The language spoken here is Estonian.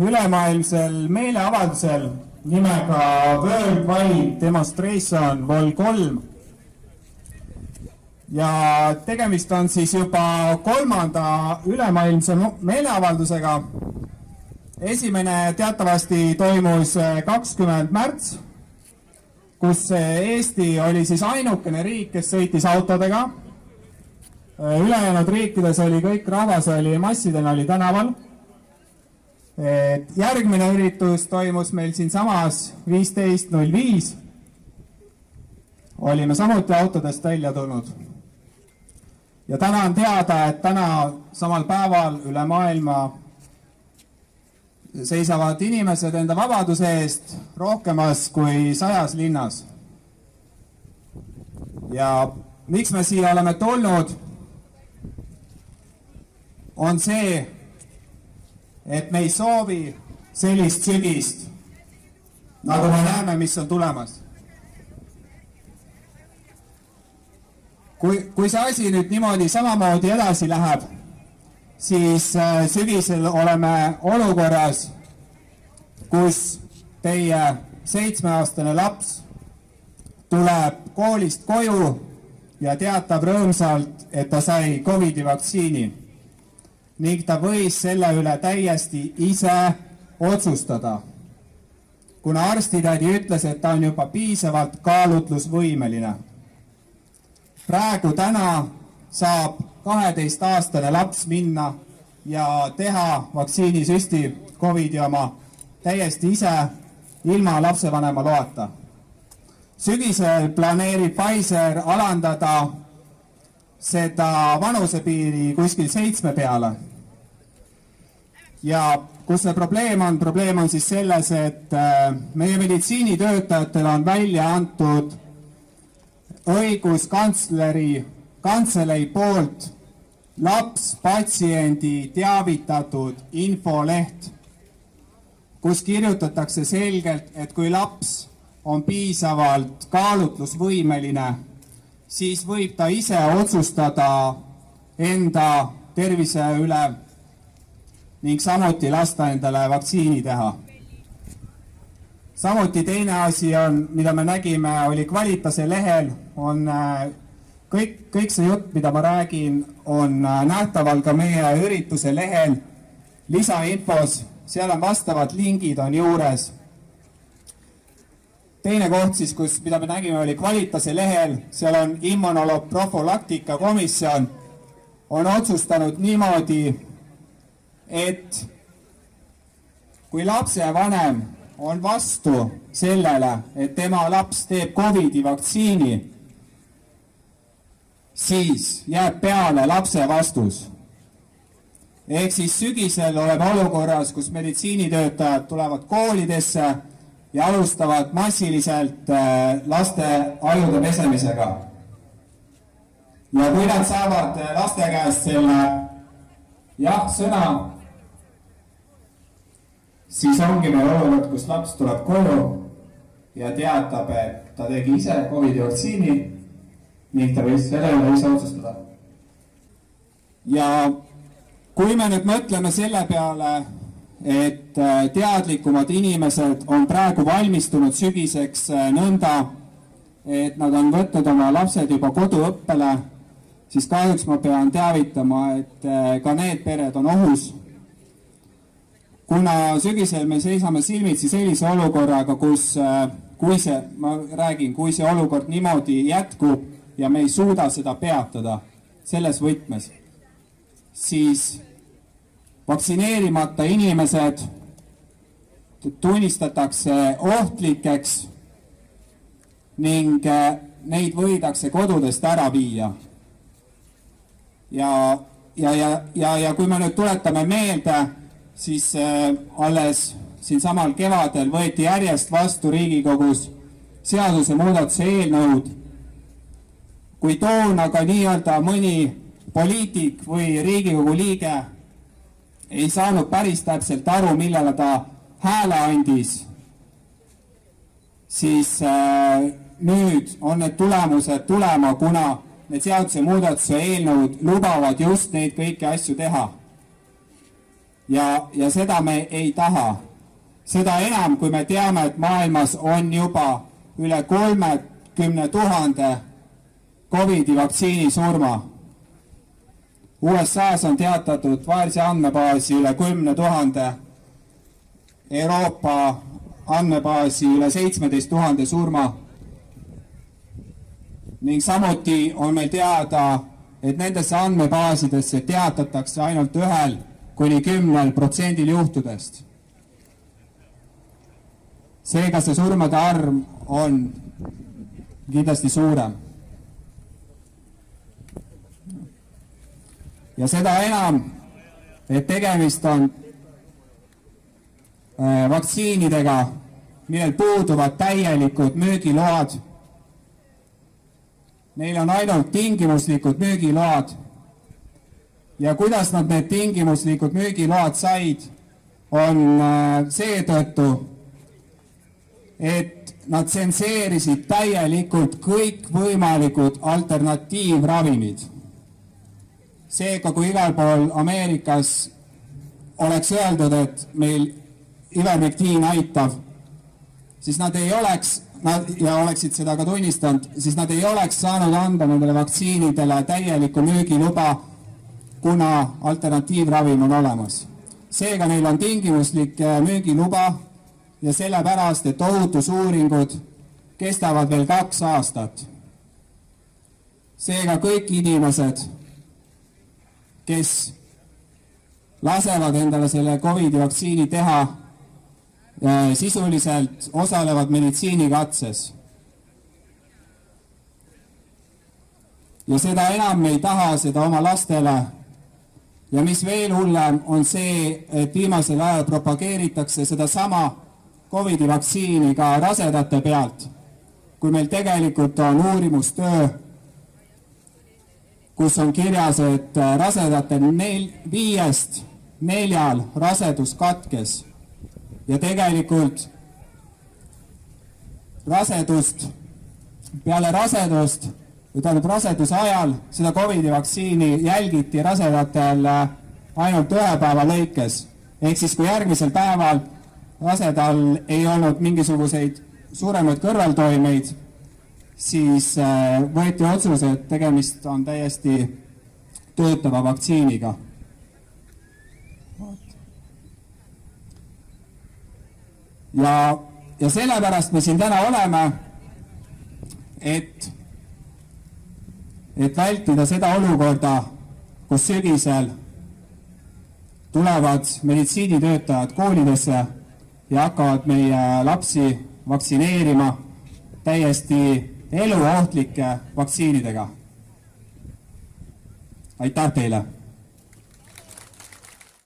ülemaailmsel meeleavaldusel nimega Worldwide Demonstration Vol kolm. ja tegemist on siis juba kolmanda ülemaailmse meeleavaldusega. esimene teatavasti toimus kakskümmend märts, kus Eesti oli siis ainukene riik, kes sõitis autodega. ülejäänud riikides oli kõik rahvas oli massidena oli tänaval et järgmine üritus toimus meil siinsamas viisteist null viis. olime samuti autodest välja tulnud. ja täna on teada, et täna samal päeval üle maailma seisavad inimesed enda vabaduse eest rohkemas kui sajas linnas. ja miks me siia oleme tulnud, on see, et me ei soovi sellist sügist, nagu me näeme, mis on tulemas. kui, kui see asi nüüd niimoodi samamoodi edasi läheb, siis äh, sügisel oleme olukorras, kus teie seitsmeaastane laps tuleb koolist koju ja teatab rõõmsalt, et ta sai Covidi vaktsiini ning ta võis selle üle täiesti ise otsustada, kuna arstitädi ütles, et ta on juba piisavalt kaalutlusvõimeline. praegu täna saab kaheteistaastane laps minna ja teha vaktsiinisüsti Covidi oma täiesti ise, ilma lapsevanema loata. sügisel planeerib Pfizer alandada seda vanusepiiri kuskil seitsme peale ja kus see probleem on, probleem on siis selles, et äh, meie meditsiinitöötajatele on välja antud õiguskantsleri kantselei poolt laps patsiendi teavitatud infoleht, kus kirjutatakse selgelt, et kui laps on piisavalt kaalutlusvõimeline, siis võib ta ise otsustada enda tervise üle ning samuti lasta endale vaktsiini teha. samuti teine asi on, mida me nägime, oli Kvalitase lehel, on äh, kõik, kõik see jutt, mida ma räägin, on äh, nähtaval ka meie ürituse lehel lisainfos, seal on vastavad lingid on juures. teine koht siis, kus, mida me nägime, oli Kvalitase lehel, seal on immunoloog profülaktika komisjon on otsustanud niimoodi et kui lapsevanem on vastu sellele, et tema laps teeb Covidi vaktsiini, siis jääb peale lapse vastus. ehk siis sügisel oleme olukorras, kus meditsiinitöötajad tulevad koolidesse ja alustavad massiliselt äh, laste ajude pesemisega. ja kui nad saavad äh, laste käest selle jah-sõna siis ongi meil olukord, kus laps tuleb koju ja teatab, et ta tegi ise Covidi vaktsiini ning ta võis selle üle ise otsustada. ja kui me nüüd mõtleme selle peale, et äh, teadlikumad inimesed on praegu valmistunud sügiseks äh, nõnda, et nad on võtnud oma lapsed juba koduõppele, siis kahjuks ma pean teavitama, et äh, ka need pered on ohus kuna sügisel me seisame silmitsi sellise olukorraga, kus äh, kui see, ma räägin, kui see olukord niimoodi jätkub ja me ei suuda seda peatada selles võtmes, siis vaktsineerimata inimesed tunnistatakse ohtlikeks ning äh, neid võidakse kodudest ära viia. ja, ja, ja, ja, ja kui me nüüd tuletame meelde siis äh, alles siinsamal kevadel võeti järjest vastu Riigikogus seadusemuudatuse eelnõud. kui toona ka nii-öelda mõni poliitik või Riigikogu liige ei saanud päris täpselt aru, millele ta hääle andis, siis äh, nüüd on need tulemused tulema, kuna need seadusemuudatuse eelnõud lubavad just neid kõiki asju teha ja, ja seda me ei taha. seda enam, kui me teame, et maailmas on juba üle kolmekümne tuhande Covidi vaktsiini surma. USA-s on teatatud vaese andmebaasi üle kümne tuhande, Euroopa andmebaasi üle seitsmeteist tuhande surma ning samuti on meil teada, et nendesse andmebaasidesse teatatakse ainult ühel kuni kümnel protsendil juhtudest. seega see surmade arv on kindlasti suurem. ja seda enam, et tegemist on äh, vaktsiinidega, millel puuduvad täielikud müügiload Neil on ainult tingimuslikud müügiload. Ja kuidas nad need tingimuslikud müügiload said, on äh, seetõttu, et nad tsenseerisid täielikult kõikvõimalikud alternatiivravimid. seega, kui igal pool Ameerikas oleks öeldud, et meil ivermektiin aitab, siis nad ei oleks nad ja oleksid seda ka tunnistanud, siis nad ei oleks saanud anda nendele vaktsiinidele täielikku müügiluba, kuna alternatiivravim on olemas. seega neil on tingimuslik äh, müügiluba ja sellepärast, et ohutusuuringud kestavad veel kaks aastat. seega kõik inimesed, kes lasevad endale selle Covidi vaktsiini teha sisuliselt osalevad meditsiinikatses. ja seda enam me ei taha seda oma lastele. Ja mis veel hullem, on see, et viimasel ajal propageeritakse sedasama Covidi vaktsiini ka rasedate pealt, kui meil tegelikult on uurimustöö, kus on kirjas, et rasedatel nel-, viiest neljal rasedus katkes ja tegelikult rasedust, peale rasedust tähendab raseduse ajal seda Covidi vaktsiini jälgiti rasedatel äh, ainult ühe päeva lõikes. ehk siis, kui järgmisel päeval rasedal ei olnud mingisuguseid suuremaid kõrvaltoimeid, siis äh, võeti otsus, et tegemist on täiesti töötava vaktsiiniga ja, ja sellepärast me siin täna oleme, et, et vältida seda olukorda, kus sügisel tulevad meditsiinitöötajad koolidesse ja hakkavad meie lapsi vaktsineerima täiesti eluohtlike vaktsiinidega. aitäh teile